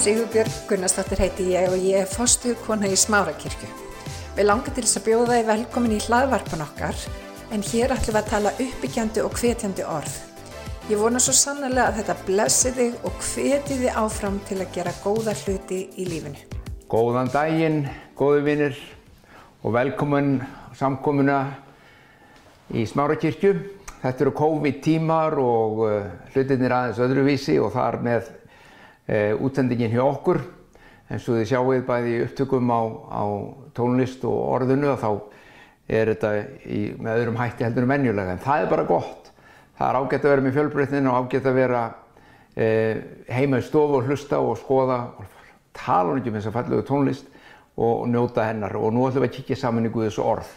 Sigurbjörg Gunnarsdóttir heiti ég og ég er fostuðkona í Smárakirkju. Við langar til þess að bjóða þið velkomin í hlaðvarpan okkar en hér ætlum við að tala uppbyggjandi og hvetjandi orð. Ég vona svo sannlega að þetta blessi þig og hveti þið áfram til að gera góða hluti í lífinu. Góðan daginn, góði vinnir og velkomin samkomuna í Smárakirkju. Þetta eru COVID-tímar og uh, hlutinir aðeins öðruvísi og þar með útsendingin hjá okkur. En svo þið sjáuð bæði upptökum á, á tónlist og orðinu og þá er þetta í, með öðrum hætti heldur en venjulega. En það er bara gott. Það er ágætt að vera með fjölbreytnin og ágætt að vera uh, heima í stofu og hlusta og skoða og tala um þess að fallegu tónlist og njóta hennar. Og nú ætlum við að kíkja saman í Guðs orð.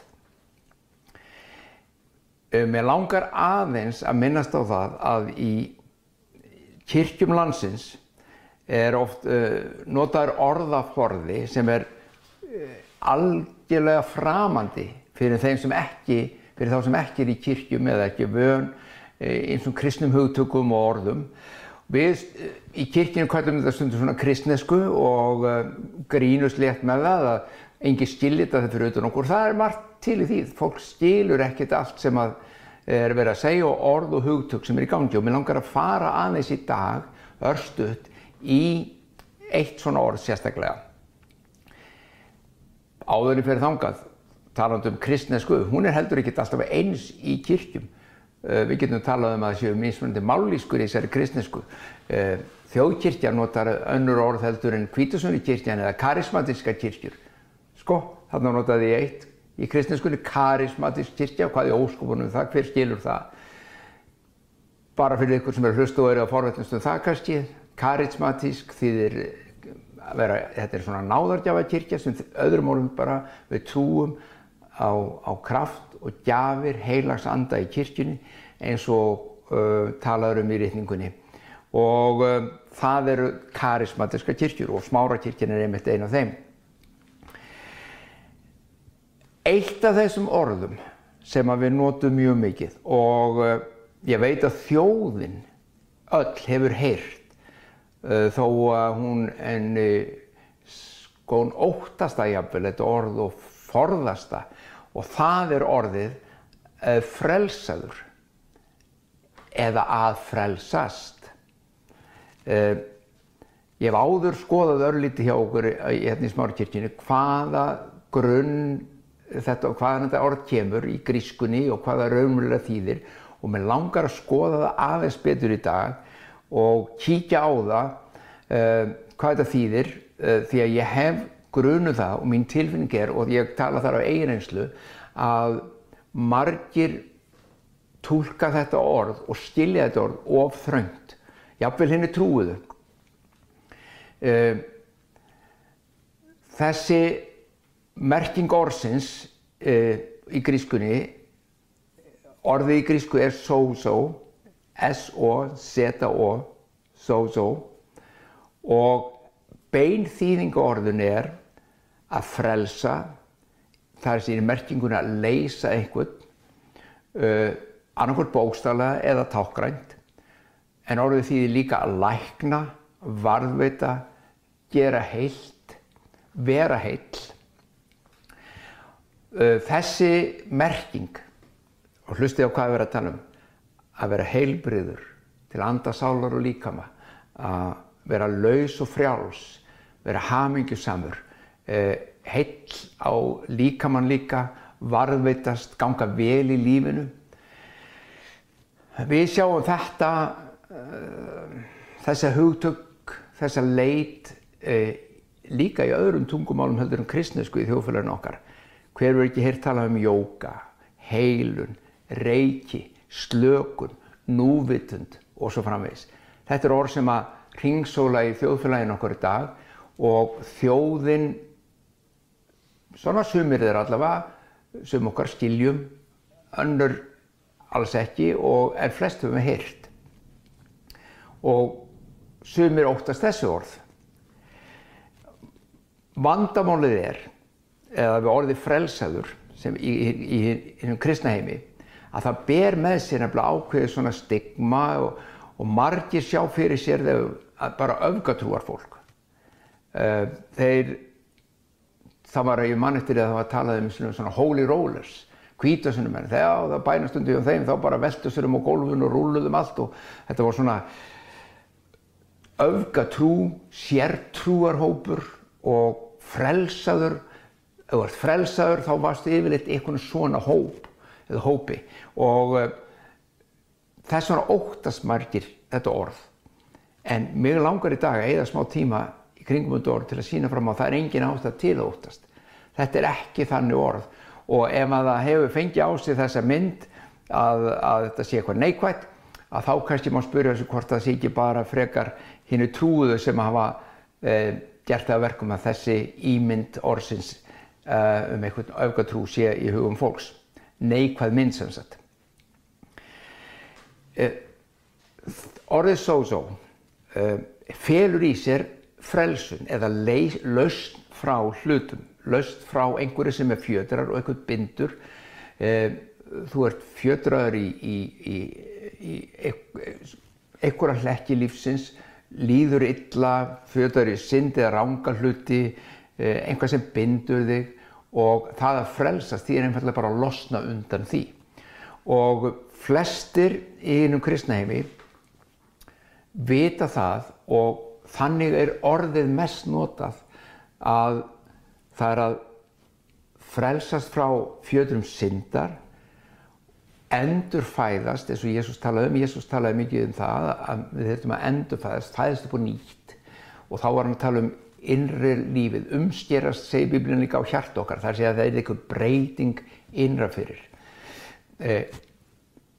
Mér langar aðeins að minnast á það að í kirkjum landsins er oft uh, notaður orðaforði sem er uh, algjörlega framandi fyrir þeim sem ekki, fyrir þá sem ekki er í kirkjum eða ekki vön uh, eins og kristnum hugtökum og orðum. Við í kirkjum kallum þetta stundur svona kristnesku og grínust létt með það að engi skilir þetta fyrir utan okkur. Það er margt til í því. Fólk skilur ekkert allt sem er verið að segja og orð og hugtök sem er í gangi og mér langar að fara aðeins í dag örstuðt í eitt svona orð sérstaklega. Áðurinn fyrir þangað, taland um kristnesku, hún er heldur ekkert alltaf eins í kirkjum. Við getum talað um að það séu mismunandi mállískur í þessari kristnesku. Þjóðkirkja notar önnur orð heldur en kvítusunni kirkjan eða karismatiska kirkjur. Sko, þarna notaði ég eitt í kristinskunni karismatisk kirkja og hvað er óskopunum það, hver skilur það bara fyrir ykkur sem er hlustu og eru að forvetnast um það kannski karismatisk þýðir að vera, þetta er svona náðargjafa kirkja sem öðrum orðum bara við trúum á, á kraft og gjafir heilags anda í kirkjunni eins og uh, talaður um í rítningunni og uh, það eru karismatiska kirkjur og smára kirkjan er einmitt einn af þeim. Eitt af þessum orðum sem við notum mjög mikið og uh, ég veit að þjóðin öll hefur heyrt þó að hún enni skón óttasta jafnvel þetta orð og forðasta og það er orðið uh, frelsaður eða að frelsast. Ég hef áður skoðað örlíti hjá okkur hérna í smárkirkjunni hvaða grunn þetta og hvaðan þetta orð kemur í grískunni og hvaða raunverulega þýðir og mér langar að skoða það aðeins betur í dag og kíkja á það uh, hvað þetta þýðir uh, því að ég hef grunu það og mín tilfinning er og ég tala þar á eigin einslu að margir tólka þetta orð og skilja þetta orð of þröngt. Jáfnvel henni trúiðu uh, þessi merking orðsins í grískunni orðið í grísku er so-so S-O-Z-O so-so. Og bein þýðingu orðun er að frelsa. Það er síðan merkinguna að leysa einhvern uh, annarkvöld bókstala eða tákgrænt en orðið þýðir líka að lækna varðveita gera heilt vera heill. Þessi merking og hlustið á hvað við erum að tala um að vera heilbriður til andasálar og líkama að vera laus og frjáls vera hamingjusamur heill á líkamann líka varðveitast, ganga vel í lífinu. Við sjáum þetta þessa hugtök þessa leit líka í öðrum tungumálum heldur en kristnesku í þjóðfélaginu okkar. Hver verður ekki heyrt tala um jóka, heilun, reiki, slökun, núvitund og svo framvegis. Þetta er orð sem að ringsóla í þjóðfélaginu okkur í dag og þjóðin, svona sumir þeir allavega, sem okkar skiljum, önnur alls ekki og er flest höfum við heyrt. Og sumir óttast þessi orð. Vandamálið er eða við orðið frelsaður sem í, í, í, í kristna heimi að það ber með sér nefnilega ákveðið svona stigma og, og margir sjá fyrir sér þegar bara öfgatrúar fólk. Uh, þeir það var ég mann eftir að það var talað um svona holy rollers hvítasunum en þegar það bænast undir um þeim þá bara veltu sér um á gólfun og rúluðum allt og þetta var svona öfgatrú, sértrúarhópur og frelsaður ef þú ert frelsaður þá varst yfirleitt einhvern svona hóp eða hópi. Og uh, þess vegna óttast margir þetta orð. En mig langar í dag að eða smá tíma í kringum þetta orð til að sína fram á það er engin ástæð til að óttast. Þetta er ekki þannig orð. Og ef maður hefur fengið á sig þessa mynd að, að þetta sé eitthvað neikvægt að þá kannski má spyrja þessu hvort það sé ekki bara frekar hinnu trúðu sem hafa eh, gert það verkum að þessi ímynd orðsins eh, um einhvern aukatrú sé í hugum fólks neikvæð mynd sem sagt. Eh, orðið sósó eh, felur í sér frelsun eða lausn frá hlutum laust frá einhverju sem er fjötrar og einhvern bindur. Eh, þú ert fjötraður í, í, í, í einhverja hlekki lífsins líður illa, fjötraður í synd eða ránga hluti einhvað sem bindur þig og það að frelsast því er einfallega bara að losna undan því. Og flestir í einum kristnaheimi vita það og þannig er orðið mest notað að það er að frelsast frá fjöturum syndar endurfæðast eins og Jésús talaði um. Jésús talaði mikið um það að við þurfum að endurfæðast, fæðast upp og nýtt. Og þá var hann að tala um innri lífið, umskerast segi Biblíun líka á hjart okkar, þar sé að það er eitthvað breyting innra fyrir eh,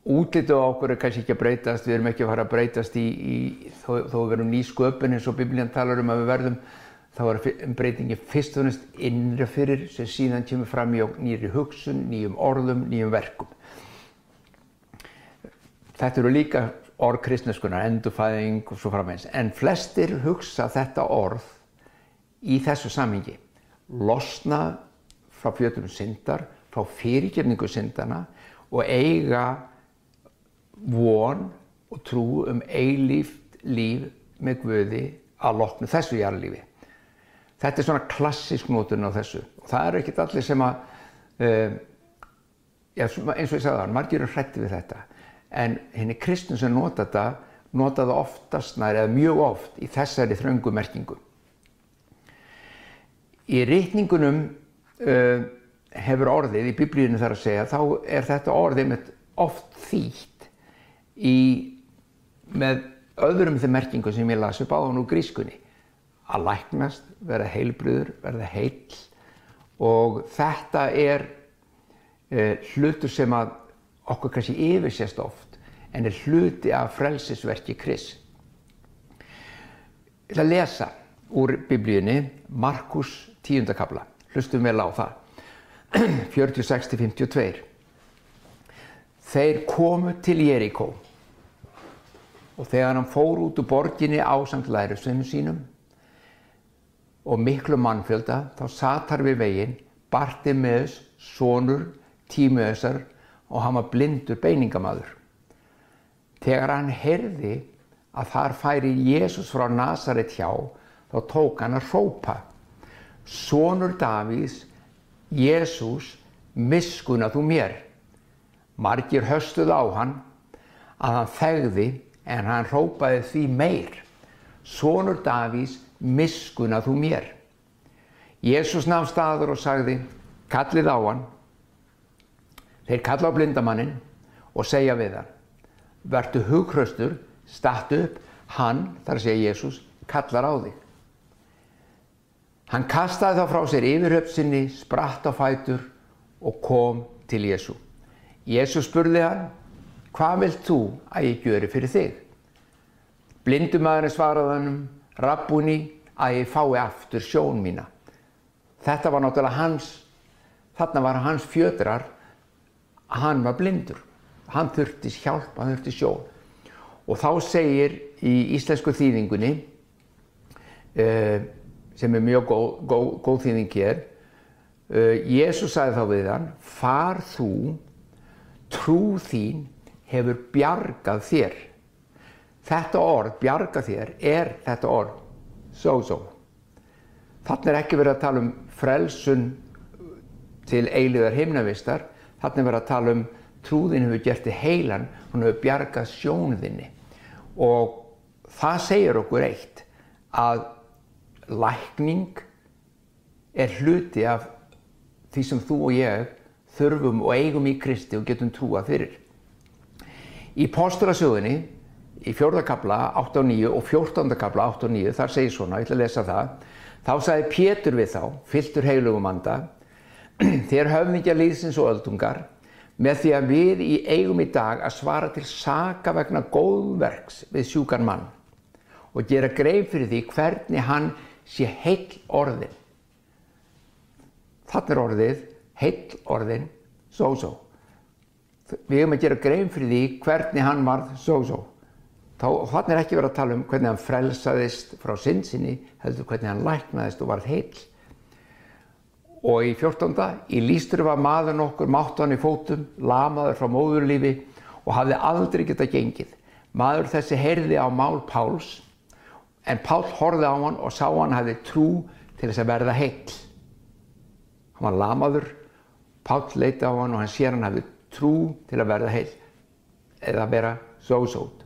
útlitið á okkur er kannski ekki að breytast við erum ekki að fara að breytast í, í þó, þó við verum ný sköpun eins og Biblíun talar um að við verðum þá er breytingi fyrst og næst innra fyrir sem síðan kemur fram í nýri hugsun, nýjum orðum, nýjum verkum. Þetta eru líka orð kristneskunar, endurfæðing og svo framvegs. En flestir hugsa þetta orð í þessu samhengi. Losna frá fjöldunum syndar, frá fyrirgjörningu syndana og eiga von og trú um eilíft líf með Guði að loknu þessu jarlífi. Þetta er svona klassísk nótun á þessu og það eru ekkert allir sem að, uh, já, eins og ég sagði það, margir eru hrætti við þetta en henni kristun sem nota þetta nota það oftast nær eða mjög oft í þessari þröngumerkingu. Í rítningunum uh, hefur orðið í biblíunum þar að segja þá er þetta orðið með oft þýtt í, með öðrum þeim merkingu sem ég las upp á hann úr grískunni að læknast, verða heilbriður, verða heil og þetta er uh, hlutur sem að okkur kannski yfirsést oft en er hluti af frelsisverki Kris. Ég ætla að lesa úr biblíunni Markus 10. kabla, hlustum vel á það, 46-52. Þeir komu til Jeríkó og þegar hann fór út úr borginni á samt lærusveinu sínum og miklu mannfjölda þá satar við veginn Bartimeus, sonur Tímeusar og hann var blindur beiningamadur. Þegar hann heyrði að þar færi Jésús frá Nazaret hjá þá tók hann að hrópa Sonur Davís, Jésús, miskuna þú mér. Margir höstuð á hann að hann þegði en hann hrópaði því meir. Sonur Davís, miskuna þú mér. Jésús nafn staður og sagði, kallið á hann. Þeir kalla á blindamannin og segja við hann, vertu hughröstur, stattu upp, hann, þar segja Jésús, kallar á þig. Hann kastaði þá frá sér yfirhöpsinni, spratt á fætur og kom til Jésú. Jésús spurði hann, hvað vilt þú að ég gjöri fyrir þig? Blindumæðurinn svaraði hannum, rabbúni, að ég fái aftur sjón mína. Þetta var náttúrulega hans, þarna var hans fjötrar, hann var blindur. Hann þurfti hjálp, hann þurfti sjón. Og þá segir í íslensku þýðingunni, uh, sem er mjög góð, góð, góð þýðing hér, uh, Jésús sagði þá við hann, far þú, trú þín hefur bjargað þér. Þetta orð, bjargað þér, er þetta orð, so-so. Þannig er ekki verið að tala um frelsun til eiliðar himnavistar, þannig er verið að tala um trúðin hefur gert þið heilan, hún hefur bjargað sjónuðinni og það segir okkur eitt að lækning er hluti af því sem þú og ég þurfum og eigum í Kristi og getum trúað fyrir. Í postulasögunni, í fjórðakabla 8 og 9 og fjórtondakabla 8 og 9, þar segir svona, ég ætla að lesa það, þá sagði Pétur við þá, fylltur heilugum anda, þér höfmyndja líðsins og öldungar, með því að við í eigum í dag að svara til saka vegna góðverks við sjúkan mann og gera greið fyrir því hvernig hann sé heill orðin. Þannig er orðið heill orðin so-so. Við hefum að gera grein fyrir því hvernig hann varð so-so. Þannig er ekki verið að tala um hvernig hann frelsaðist frá sinnsinni, heldur hvernig hann læknaðist og varð heill. Og í 14. í lístur var maður nokkur máttan í fótum, lamaður frá móðurlífi og hafði aldrei getað gengið. Maður þessi heyrði á mál Páls, en Pál horfði á hann og sá hann hafði trú til þess að verða heill. Hann var lamaður, Pál leiti á hann og hann sér hann hafði trú til að verða heill eða vera so-so'd.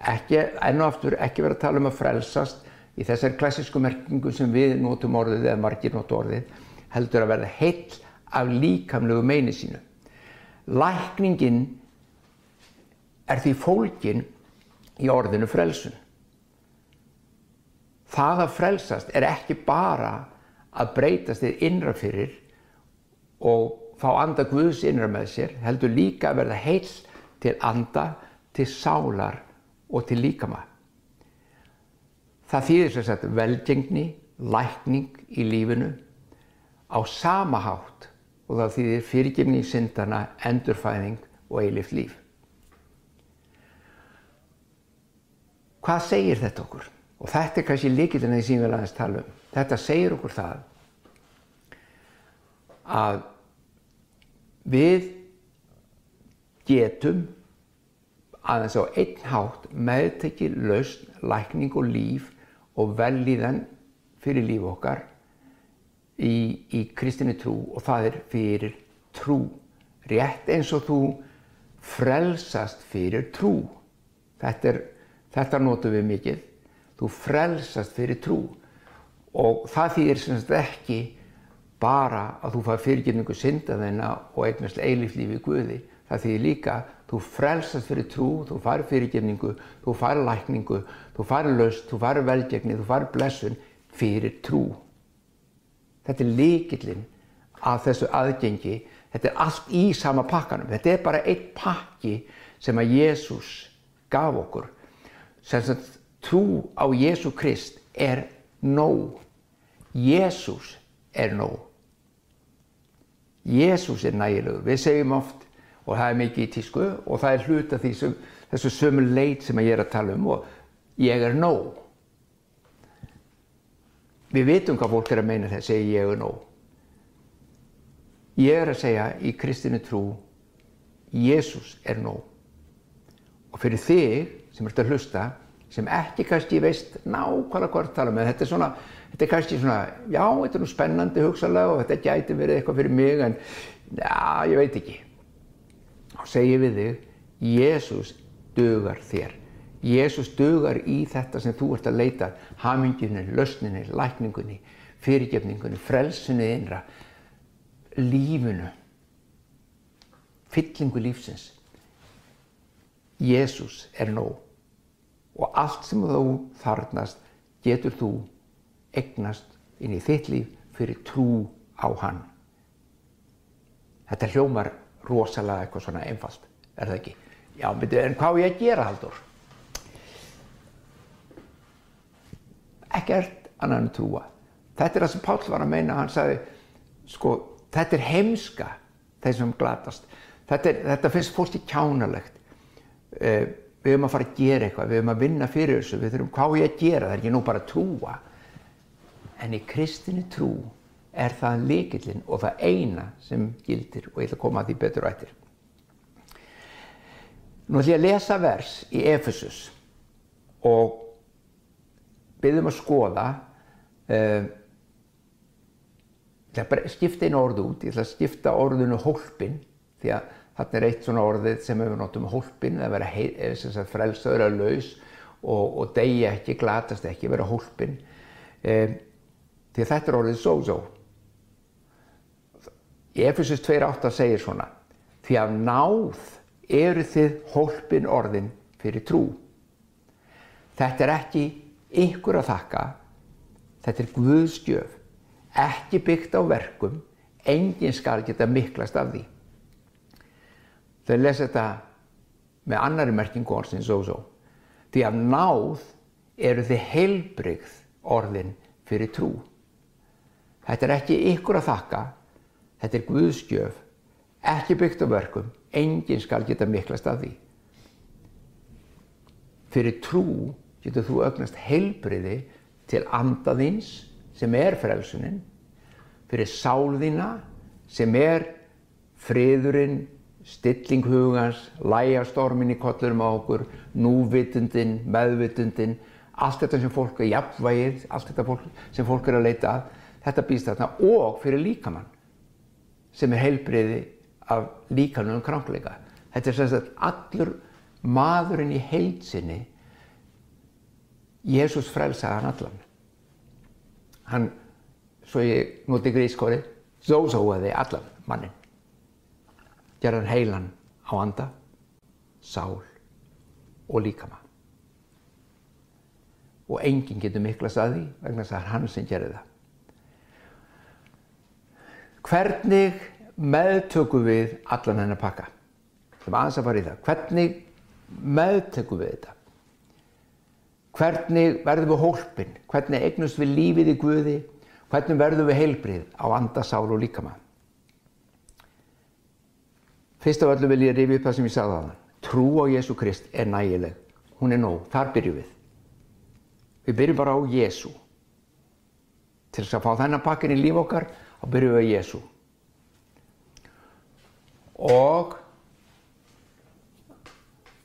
Ekki, enn og aftur, ekki verið að tala um að frelsast í þessari klassísku merkingu sem við notum orðið eða margir notu orðið, heldur að verða heill af líkamlegu meini sínu. Lækningin er því fólkin í orðinu frelsun. Það að frelsast er ekki bara að breytast þið innra fyrir og fá anda Guðs innra með sér, heldur líka að verða heill til anda, til sálar og til líkama. Það þýðir sem sagt velgengni, lækning í lífinu á sama hátt og það þýðir fyrirgefni í syndana, endurfæðing og eilift líf. Hvað segir þetta okkur? Og þetta er kannski líkillin að því sem við aðeins tala um. Þetta segir okkur það að við getum aðeins á einn hátt meðtekið lausn, lækning og líf og velíðan fyrir líf okkar í, í kristinni trú og það er fyrir trú. Rétt eins og þú frelsast fyrir trú. Þetta, er, þetta notum við mikið. Þú frelsast fyrir trú og það þýðir sem sagt ekki bara að þú fær fyrirgefningu syndaðina og eignast eiliflífi í Guði. Það þýðir líka þú frelsast fyrir trú, þú fær fyrirgefningu, þú fær lækningu, þú fær löst, þú fær velgegni, þú fær blessun fyrir trú. Þetta er líkillinn að þessu aðgengi. Þetta er allt í sama pakkanum. Þetta er bara einn pakki sem að Jésús gaf okkur. Að trú á Jésú Krist er nóg. Jésús er nóg. Jésús er nægilegur. Við segjum oft, og það er mikið í tísku, og það er hlut af sem, þessu sömu leit sem ég er að tala um, og ég er nóg. Við vitum hvað fólk er að meina þegar segja ég er nóg. Ég er að segja í kristinu trú, Jésús er nóg. Og fyrir þig sem ert að hlusta, sem ekki kannski veist nákvæmlega hvort tala með, þetta er svona, þetta er kannski svona, já, þetta er nú spennandi hugsalega og þetta gæti verið eitthvað fyrir mig en já, ég veit ekki. Þá segir við þig, Jésús dugar þér. Jésús dugar í þetta sem þú ert að leita, haminginni, lausninni, lækningunni, fyrirgefningunni, frelsunni innra, lífinu, fyllingu lífsins. Jésús er nóg og allt sem þú þarnast getur þú egnast inn í þitt líf fyrir trú á hann. Þetta hljómar rosalega eitthvað svona einfalt, er það ekki? Já, en hvað ég að gera, Haldur? Ekkert annan en trúa. Þetta er það sem Páll var að meina, hann sagði, sko, þetta er heimska, þeir sem glatast. Þetta, er, þetta finnst fólki kjánalegt. Eh, við höfum að fara að gera eitthvað, við höfum að vinna fyrir þessu, við þurfum hvað ég að gera, það er ekki nú bara að trúa. En í kristinni trú er það likillinn og það eina sem gildir og ég ætla að koma að því betur og eftir. Nú ætlum ég að lesa vers í Efesus og byrjum að skoða uh, Ég ætla að skipta einu orðu út, ég ætla að skipta orðinu hólpin því að þarna er eitt svona orðið sem við notum hólpin, að vera frelsaður að laus og, og degja ekki, glatast ekki, vera hólpin. Um, því að þetta er orðið sósó. Í Efesus 2.8 segir svona, því að náð eru þið hólpin orðin fyrir trú. Þetta er ekki ykkur að þakka, þetta er Guðskjöf ekki byggt á verkum, enginn skal geta miklast af því. Þau lesa þetta með annari merkingu orðsins og svo. Því að náð eru þið heilbrygð orðin fyrir trú. Þetta er ekki ykkur að þakka, þetta er Guðskjöf, ekki byggt á verkum, enginn skal geta miklast af því. Fyrir trú getur þú ögnast heilbreyði til andaðins sem er frelsunin, fyrir sálðina sem er friðurinn, stilling hugans, lægastormin í kollurum á okkur, núvitundin, meðvitundin, allt þetta sem fólk er jafnvægið, allt þetta fólk, sem fólk er að leita að, þetta býst þarna og fyrir líkamann sem er heilbreyði af líkanum krankleika. Þetta er sagt allur maðurinn í heilsinni, Jésús frelsaði hann allan hann, svo ég noti grískórið, zózóaði allan mannin. Gerðan heilan á anda, sál og líkama. Og enginn getur mikla staði vegna þess að það er hann sem gerir það. Hvernig meðtökum við allan hennar pakka? Það var aðeins að fara í það. Hvernig meðtökum við þetta? Hvernig verðum við hólpin? Hvernig eignust við lífið í Guði? Hvernig verðum við heilbrið á anda, sál og líkama? Fyrst af öllu vil ég rifi upp það sem ég sagði það. Trú á Jésu Krist er nægileg. Hún er nóg. Þar byrjum við. Við byrjum bara á Jésu. Til þess að fá þennan pakkin í líf okkar, þá byrjum við á Jésu. Og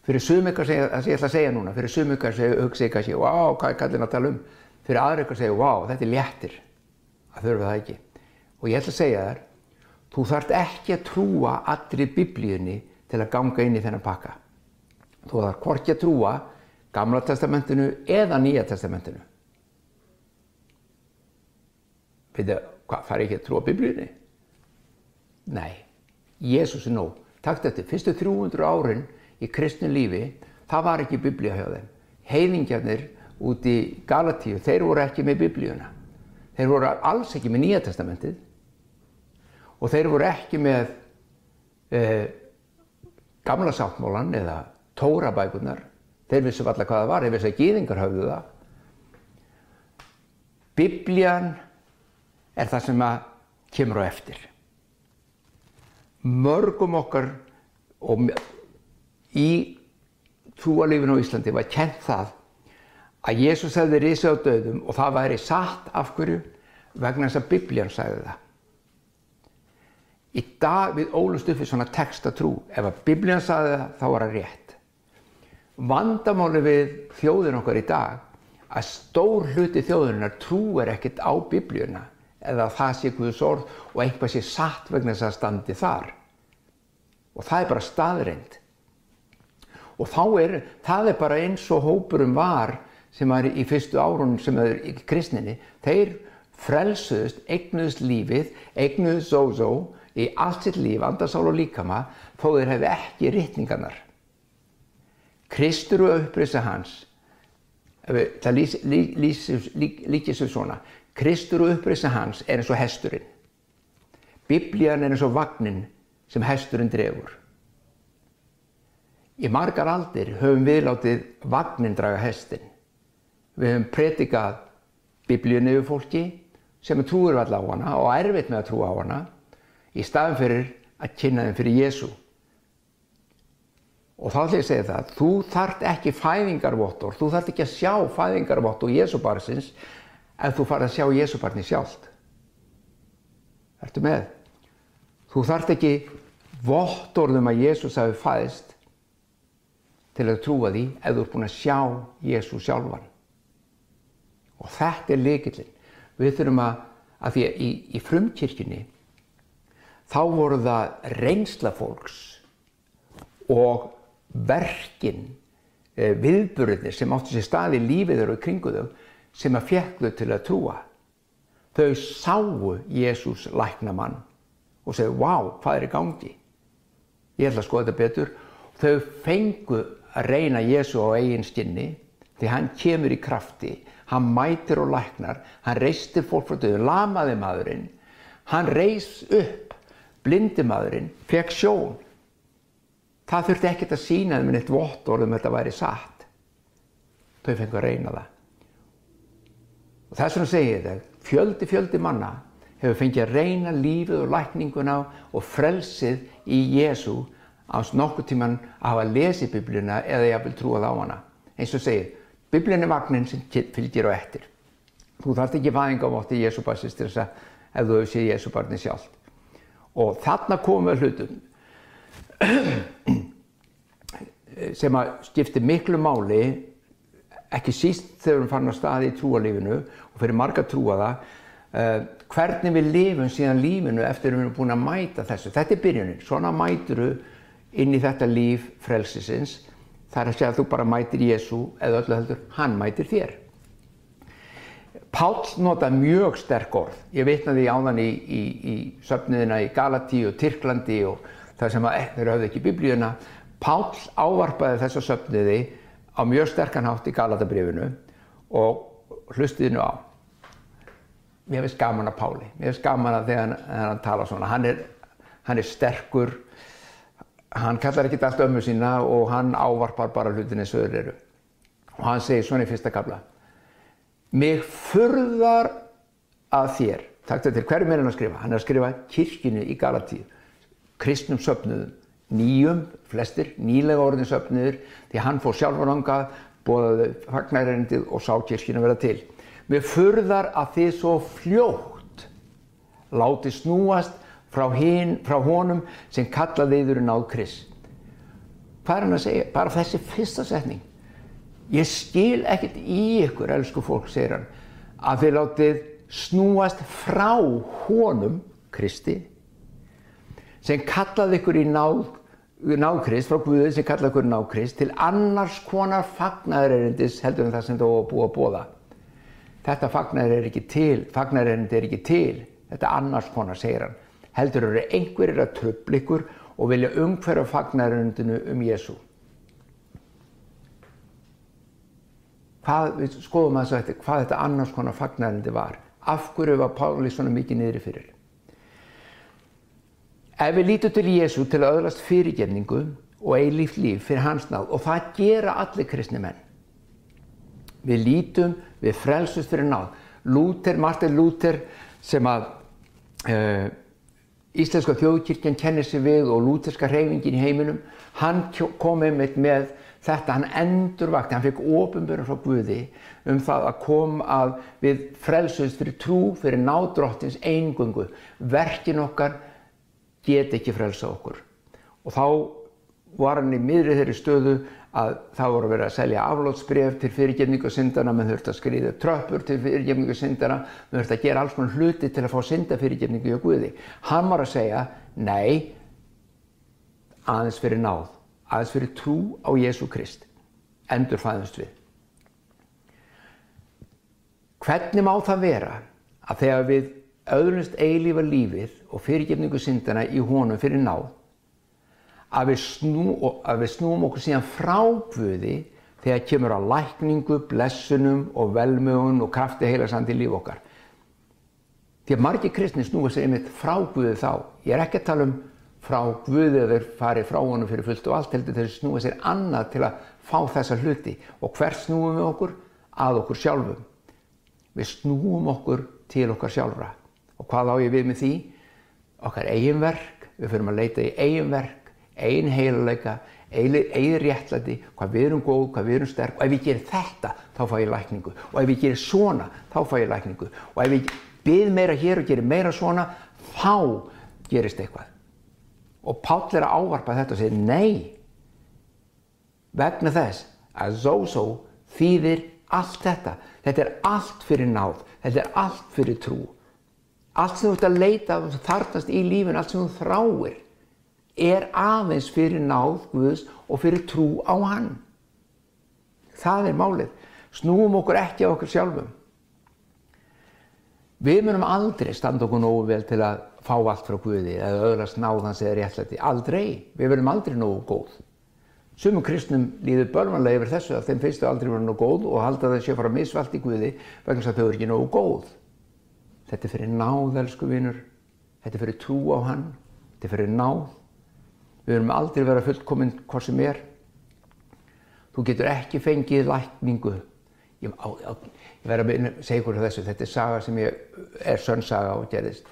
Fyrir sum ykkar segja, það sem ég ætla að segja núna, fyrir sum ykkar hugsa ykkar segja, wow, hvað er kallin að tala um? Fyrir aðra ykkar segja, wow, þetta er léttir, það þurfa það ekki. Og ég ætla að segja þér, þú þarft ekki að trúa allri biblíunni til að ganga inn í þennan pakka. Þú þarf hvorki að trúa Gamla testamentinu eða Nýja testamentinu. Veitu, hvað, fara ekki að trúa biblíunni? Nei, Jésús er nóg. Takt eftir, fyrstu 300 árin í kristnu lífi, það var ekki biblía hjá þeim. Heiðingjarnir út í Galatíu, þeir voru ekki með biblíuna. Þeir voru alls ekki með Nýja testamentið og þeir voru ekki með eh, gamla sáttmólan eða tórabækunar. Þeir vissu alltaf hvað það var, þeir vissu að gýðingar hafðu það. Biblían er það sem að kemur á eftir. Mörgum okkar í trúalífinu á Íslandi var kent það að Jésús hefði risið á döðum og það væri satt af hverju vegna þess að Biblían sagði það. Í dag við ólust upp í svona textatrú, ef að Biblían sagði það þá var það rétt. Vandamáli við þjóðin okkar í dag að stór hluti þjóðurinnar trúir ekkert á Biblíuna eða það sé Guðs orð og einhvað sé satt vegna þess að standi þar. Og það er bara staðreind og þá er, það er bara eins og hópurum var sem var í fyrstu árunum sem er í kristninni, þeir frelsuðust, eignuðust lífið, eignuðust zózó í allt sitt líf, andarsál og líkama, þó þeir hefði ekki rittningarnar. Kristur og upprisa hans, það líkir svo svona, Kristur og upprisa hans er eins og hesturinn. Biblían er eins og vagnin sem hesturinn drefur. Í margar aldir höfum við látið vagnin draga hestin. Við höfum predikað biblíunni yfir fólki sem trúir alltaf á hana og erfitt með að trúa á hana í staðin fyrir að kynna þeim fyrir Jésu. Og þá ætlum ég að segja það, þú þart ekki fæðingarvottor, þú þart ekki að sjá fæðingarvottor Jésubarsins ef þú farið að sjá Jésubarni sjálft. Ertu með? Þú þart ekki vottorðum að Jésús hafi fæðist til að trúa því ef þú ert búin að sjá Jésu sjálfan. Og þetta er likillin. Við þurfum að, af því að í, í frumkirkjunni þá voru það reynsla fólks og verkin, eh, viðburðir sem áttu sér stað í lífið og kringu þau sem að fekk þau til að trúa. Þau sáu Jésús læknamann og segju, vá, hvað er í gangi? Ég ætla að skoða þetta betur. Þau fengu að reyna Jésu á eigin skinni því hann kemur í krafti, hann mætir og læknar, hann reistir fólk frá döðu, lamaði maðurinn, hann reis upp, blindi maðurinn, fekk sjón. Það þurfti ekkert að sína þeim eitt vott orðum þetta væri satt. Þau fengu að reyna það. Og þess vegna segi ég þetta, fjöldi fjöldi manna hefur fengið að reyna lífið og lækninguna og frelsið í Jésu ás nokkuð tíman að hafa lesið biblina eða ég vil trúa það á hana. Eins og segir, biblin er vagnin sem fylgir á eftir. Þú þarft ekki fæðinga á mótti Jésu bassist til þess að ef þú hefur séð Jésu barni sjálf. Og þarna komum við hlutum sem að skipti miklu máli ekki síst þegar við erum farin að staði í trúalífinu og fyrir marga trúaða uh, hvernig við lifum síðan lífinu eftir að við erum búin að mæta þessu. Þetta er byrjunin, svona mæturu inn í þetta líf frelsisins. Það er að segja að þú bara mætir Jésu eða öllu heldur, hann mætir þér. Páll nota mjög sterk orð. Ég vitnaði áðan í, í, í söfniðina í Galatíu og Tyrklandi og það sem að, þeir höfðu ekki biblíuna. Páll ávarpaði þessa söfniði á mjög sterkan hátt í Galatabrifinu og hlustiði nú á. Mér finnst gaman að Páli, mér finnst gaman að þegar hann, hann tala svona. Hann er, hann er sterkur, hann kallar ekki allt ömmu sína og hann ávarpar bara hlutin eins og öðru eru. Og hann segir svona í fyrsta kabla. Mig furðar að þér, takk þetta til hverju meira hann að skrifa, hann er að skrifa kirkjunni í Galatíu, kristnum söpnuðum, nýjum, flestir, nýlega orðin söpnuður, því hann fór sjálfur angað, bóðaði fagnærendið og sá kirkjunni vera til. Mér furðar að þið svo fljótt láti snúast frá, hin, frá honum sem kallaði yfir náð Krist. Hvað er hann að segja? Bara þessi fyrsta setning. Ég skil ekkert í ykkur, elsku fólk, segir hann, að þið látið snúast frá honum, Kristi, sem kallaði ykkur í náð, náðkrist, frá Guðið sem kallaði ykkur í náðkrist, til annars konar fagnæðurerindis heldur en það sem þú búið að bóða. Þetta fagnæður er ekki til, fagnæðurerindi er ekki til, þetta annars konar, segir hann. Heldur eru einhverjir að tröfla ykkur og vilja umhverja fagnæðurerindinu um Jésu. Hvað, við skoðum að þetta, hvað þetta annars konar fagnærindi var. Af hverju var Páli svona mikið niðri fyrir? Ef við lítum til Jésu til að öðlast fyrirgefningu og eilíft líf fyrir hans náð og það gera allir kristni menn. Við lítum, við frelsust fyrir náð. Lúter, Martin Lúter sem að uh, Íslenska þjóðkirkjan kennir sig við og lúterska hreyfingin í heiminum, hann kom einmitt með þetta, hann endurvakti, hann fekk ofinbjörn frá Guði um það að kom að við frelsust fyrir trú, fyrir nádrottins eingöngu. Verkin okkar get ekki frelsa okkur. Og þá var hann í miðrið þeirri stöðu að það voru verið að selja aflótsbref til fyrirgefningu syndana, menn þurfti að skriða tröppur til fyrirgefningu syndana, menn þurfti að gera alls konar hluti til að fá syndafyrirgefningu hjá Guði. Hann var að segja, nei, aðeins fyrir náð, aðeins fyrir trú á Jésu Krist, endur fæðumst við. Hvernig má það vera að þegar við öðrunst eilífa lífið og fyrirgefningu syndana í honum fyrir náð, að við, snú, að við snúum okkur síðan frá Guði þegar kemur á lækningu, blessunum og velmögun og krafti heilagsandi í líf okkar. Því að margir kristni snúa sér einmitt frá Guði þá. Ég er ekki að tala um frá Guði að þeir fari frá honum fyrir fullt og allt heldur þeir snúa sér annað til að fá þessa hluti. Og hvert snúum við okkur? Að okkur sjálfum. Við snúum okkur til okkar sjálfra. Og hvað á ég við með því? Okkar eigin verk, við fyrir að leita í eigin verk einn heiluleika, einn réttlæti, hvað við erum góð, hvað við erum sterk og ef ég gerir þetta, þá fá ég lækningu og ef ég gerir svona, þá fá ég lækningu og ef ég byrð meira hér og gerir meira svona, þá gerist eitthvað. Og Páll er að ávarpa þetta og segir nei, vegna þess að Zozo þýðir allt þetta. Þetta er allt fyrir náð, þetta er allt fyrir trú. allt sem þú ert að leita og þartast í lífin, allt sem þú þráir er aðeins fyrir náð Guðs og fyrir trú á hann það er málið snúum okkur ekki á okkur sjálfum við munum aldrei standa okkur nógu vel til að fá allt frá Guði eða öðrast náðans eða réttlæti aldrei, við verðum aldrei nógu góð Sumum kristnum líður börnvanlega yfir þessu að þeim finnstu aldrei verið nógu góð og halda þessi að fara misvalt í Guði vegna þess að þau eru ekki nógu góð. Þetta er fyrir náð, elsku vinnur. Þetta er fyrir trú á hann. Þetta er fyrir náð. Við verum aldrei verið fullkominn hvað sem er. Þú getur ekki fengið lækningu. Ég, ég verði að segja ykkur þessu. Þetta er saga sem ég, er sönnsaga og gerðist.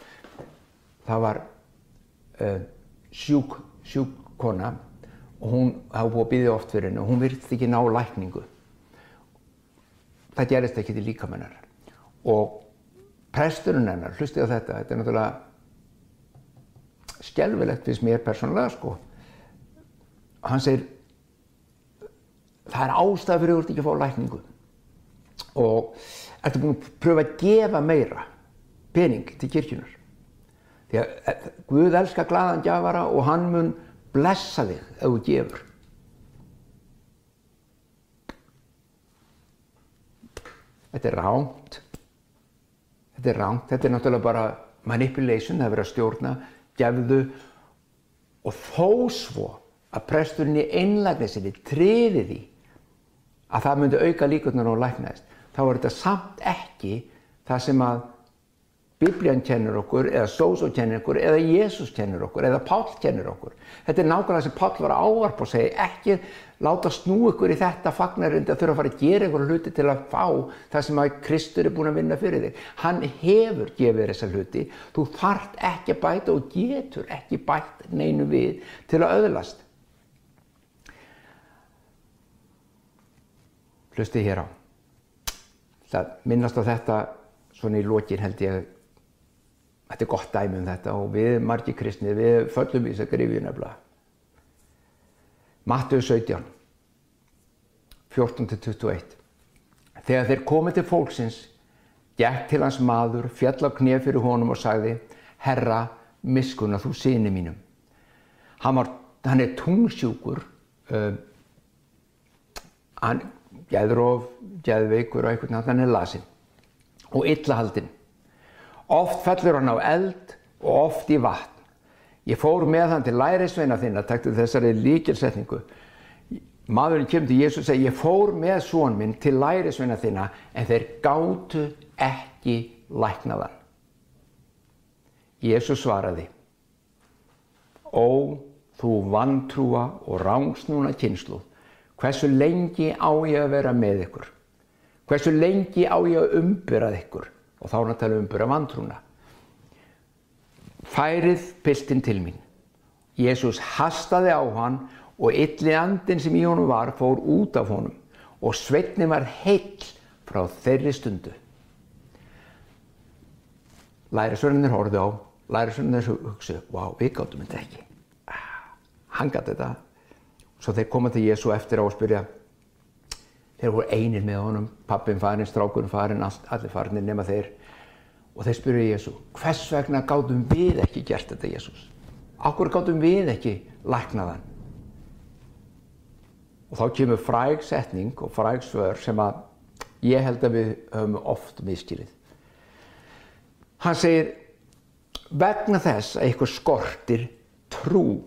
Það var uh, sjúk, sjúk kona og hún hafa búið að byggja oft fyrir henni og hún virti ekki ná lækningu. Það gerist ekki til líkamennar. Og presturinn hennar, hlustið á þetta, þetta er náttúrulega skjálfilegt fyrst mér persónulega sko. Hann segir, það er ástæð fyrir að þú ert ekki að fá lækningu. Og ertu búin að pröfa að gefa meira pening til kirkjunar. Því að eh, Guð elskar gladan gjafara og hann mun blessa þig ef þú gefur. Þetta er ránt. Þetta er ránt. Þetta er náttúrulega bara manipulation, það er verið að stjórna, gefðu og þó svo að presturinn í einlægni sinni triði því að það myndi auka líkurnar og læknaðist, þá er þetta samt ekki það sem að Biblían kennir okkur, eða Sósó kennir okkur, eða Jésús kennir okkur, eða Pál kennir okkur. Þetta er nákvæmlega sem Pál var ávarp og segi ekki láta snú ykkur í þetta fagnarind að þurfa að fara að gera ykkur hluti til að fá það sem að Kristur er búin að vinna fyrir þig. Hann hefur gefið þessa hluti, þú þart ekki að bæta og getur ekki bætt neinu við til að öðlast. Hlustið hér á. Það minnast á þetta svona í lókin held ég Þetta er gott dæmi um þetta og við margi kristni, við föllum í þess að grifju nefnilega. Mattu 17, 14-21. Þegar þeir komið til fólksins, gekk til hans maður, fjall á knef fyrir honum og sagði, Herra, miskuna þú síni mínum. Hann, var, hann er tungsjúkur, uh, hann gæður of, gæðveikur og eitthvað, hann er lasinn og illahaldinn. Oft fellur hann á eld og oft í vatn. Ég fór með hann til lærisveina þinna, takktu þessari líkilsetningu. Maðurinn kemur til Jésu og segir, ég fór með són minn til lærisveina þinna en þeir gáttu ekki læknaðan. Jésu svaraði, Ó, þú vantrúa og rángsnúna kynslu, hversu lengi á ég að vera með ykkur? Hversu lengi á ég að umbyrað ykkur? og þá er hann að tala um bura vantrúna. Færið piltinn til mín. Jésús hastaði á hann og illi andin sem í honum var fór út af honum og sveitni var heill frá þeirri stundu. Lærisvörnir horfið á, lærisvörnir hugsaðu, wow, við gáttum þetta ekki. Ah, hann gæti þetta. Svo þeir koma til Jésu eftir á að spyrja, þeir voru einir með honum, pappin farin, strákurinn farin, allir farinir nema þeir og þeir spyrja Jésu, hvers vegna gátum við ekki gert þetta Jésús? Akkur gátum við ekki læknaðan? Og þá kemur fræg setning og fræg svör sem að ég held að við höfum oft miskilið. Hann segir, vegna þess að ykkur skortir trú,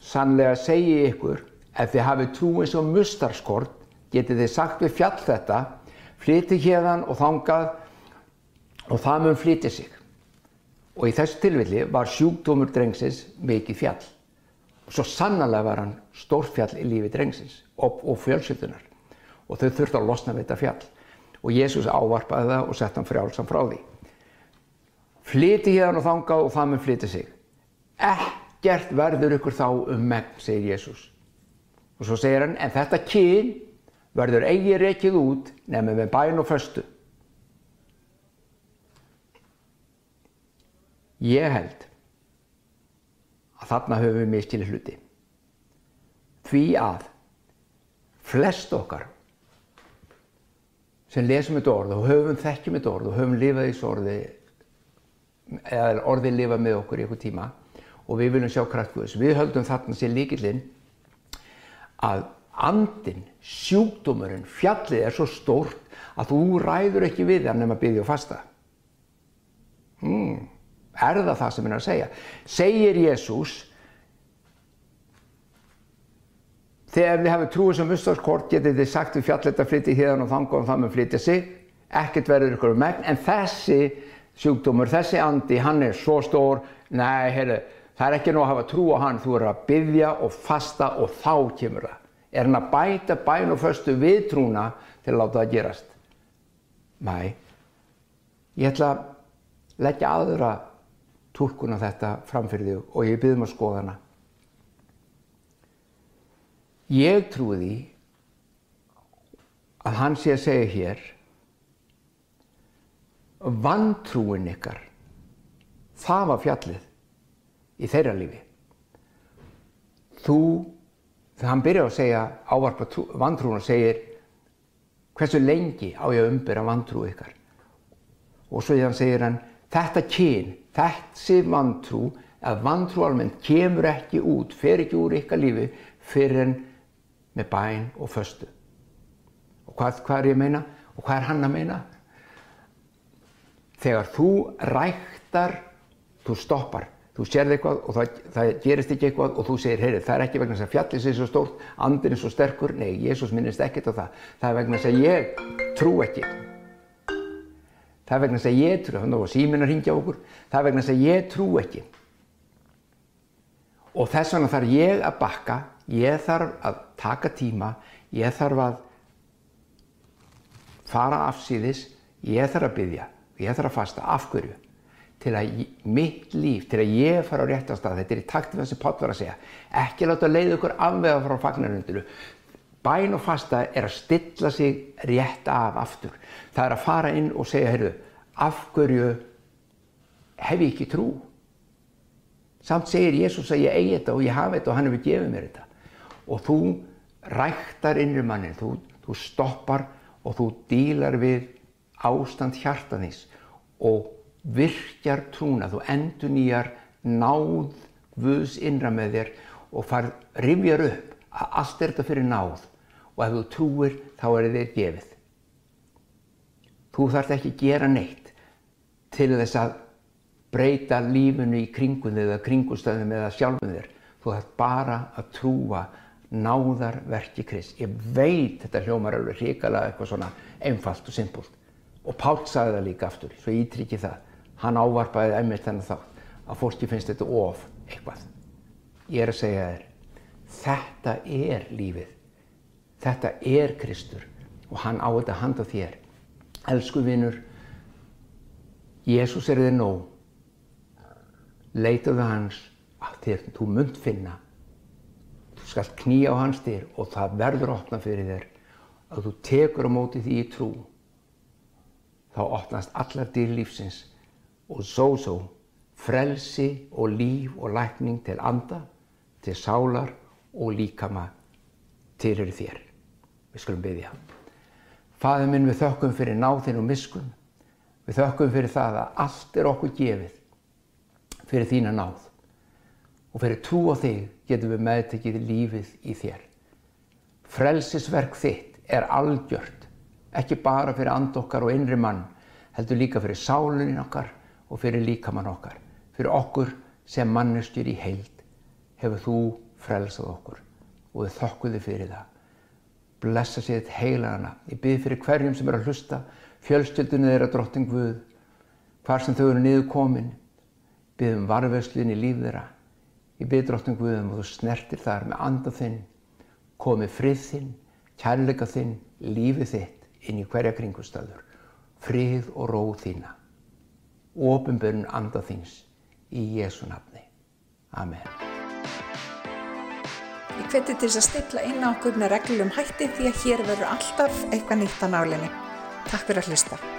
sannlega segi ykkur, ef þið hafið trú eins og mustarskort, getið þið sagt við fjall þetta, flytið hérðan og þangað og það mun flytið sig. Og í þessu tilvilli var sjúkdómur drengsins mikið fjall. Og svo sannlega var hann stórfjall í lífi drengsins og, og fjölsyldunar. Og þau þurfti að losna við þetta fjall. Og Jésús ávarpaði það og sett hann frjálsam frá því. Flytið hérðan og þangað og það mun flytið sig. Ekkert verður ykkur þá um megn, segir Jésús. Og svo segir hann, en þetta kyn verður eigi reykið út nefnum með bæn og föstu. Ég held að þarna höfum við miskilið hluti. Því að flest okkar sem lesum þetta orð og höfum þekkjum þetta orð og höfum lifað í þessu orði eða orðið lifa með okkur í einhver tíma og við viljum sjá kraft Guðs. Við höldum þarna sér líkillinn að andin, sjúkdómurinn, fjallið er svo stórt að þú ræður ekki við það nema byggja og fasta. Hmm, er það það sem hann er að segja? Segir Jésús, þegar þið hefur trúið sem ustarskort getið þið sagt við fjallið að flytja hérna og þanga og það með flytja sig, ekkert verður ykkur um megn, en þessi sjúkdómur, þessi andi, hann er svo stór, nei, heyrðu, það er ekki nú að hafa trú á hann, þú er að byggja og fasta og þá kemur það. Er hann að bæta bæn og föstu við trúna til að láta það gerast? Mæ, ég ætla að leggja aðra tólkun á þetta framfyrir þig og ég byrðum að skoða hana. Ég trúi því að hann sé að segja hér vantrúin ykkar það var fjallið í þeirra lífi. Þú þegar hann byrjar að segja ávarpa vantrúin og segir hversu lengi á ég að umbyrja vantrú ykkar? Og svo þann segir hann þetta kyn, þessi vantrú að vantrú almennt kemur ekki út, fer ekki úr ykkar lífi fyrir en með bæn og föstu. Og hvað, hvað er ég að meina? Og hvað er hann að meina? Þegar þú ræktar, þú stoppar, þú sérði eitthvað og það, það gerist ekki eitthvað og þú segir, heyri, það er ekki vegna þess að fjallið sé svo stórt, andin er svo sterkur, nei, Jésús minnist ekkert á það, það er vegna þess að ég trú ekki. Það er vegna þess að ég trú, þannig að síminn að ringja okkur, það er vegna þess að ég trú ekki. Og þess vegna þarf ég að bakka, ég þarf að taka tíma, ég þarf að fara afsýðis, ég þarf að byggja ég þarf að fasta, af hverju? Til að mitt líf, til að ég fara á réttastað, þetta er í takt við það sem Páll var að segja, ekki láta leið ykkur afvega frá fagnarundinu. Bæn og fasta er að stilla sig rétt af aftur. Það er að fara inn og segja, heyrðu, af hverju hef ég ekki trú? Samt segir Jésús að ég eigi þetta og ég hafi þetta og hann hefur gefið mér þetta. Og þú ræktar innri mannin, þú, þú stoppar og þú dílar við ástand hjartanins og virkjar trúna, þú endur nýjar náð Guðs innra með þér og far rifjar upp að allt er þetta fyrir náð og ef þú trúir þá er þér gefið. Þú þarf ekki að gera neitt til þess að breyta lífunu í kringun eða kringustöðum eða sjálfum þér. Þú þarf bara að trúa náðarverki Krist. Ég veit þetta hljómar alveg hrikalega eitthvað svona einfalt og simpult. Og Pál sagði það líka aftur, svo ég ítrykki það. Hann ávarpaði einmitt þennan þátt að fólki finnst þetta of eitthvað. Ég er að segja þér, þetta er lífið. Þetta er Kristur og hann á þetta handa þér. Elsku vinnur, Jésús er þið nóg. Leitaðu hans að þér þú munt finna. Þú skalt knýja á hans þér og það verður opna fyrir þér að þú tekur á móti því í trú þá opnast allar dýr lífsins og svo frelsi og líf og lækning til anda, til sálar og líkama til eru þér. Við skulum byggja. Fæður minn við þökkum fyrir náðinn og miskun. Við þökkum fyrir það að allt er okkur gefið fyrir þína náð. Og fyrir trú á þig getum við meðtekið lífið í þér. Frelsisverk þitt er algjört ekki bara fyrir and okkar og innri mann, heldur líka fyrir sálunin okkar og fyrir líkamann okkar. Fyrir okkur sem mannustjur í heild hefur þú frelsað okkur og þið fyrir það. Blessa sér þetta heilagana. Ég byrð fyrir hverjum sem er að hlusta, fjölstöldunni þeirra drotting Guð, hvar sem þau eru niður komin, byrð um varveðsluðin í líf þeirra. Ég byrð drotting Guð um og þú snertir þar með andað þinn, komið frið þinn, kærleika þinn, lífið þitt inn í hverja kringustöður, frið og róð þína, ofinbjörn anda þins í Jésu nafni. Amen. Ég hveti til þess að stilla inn á okkur með reglum hætti því að hér verður alltaf eitthvað nýtt á nálinni. Takk fyrir að hlusta.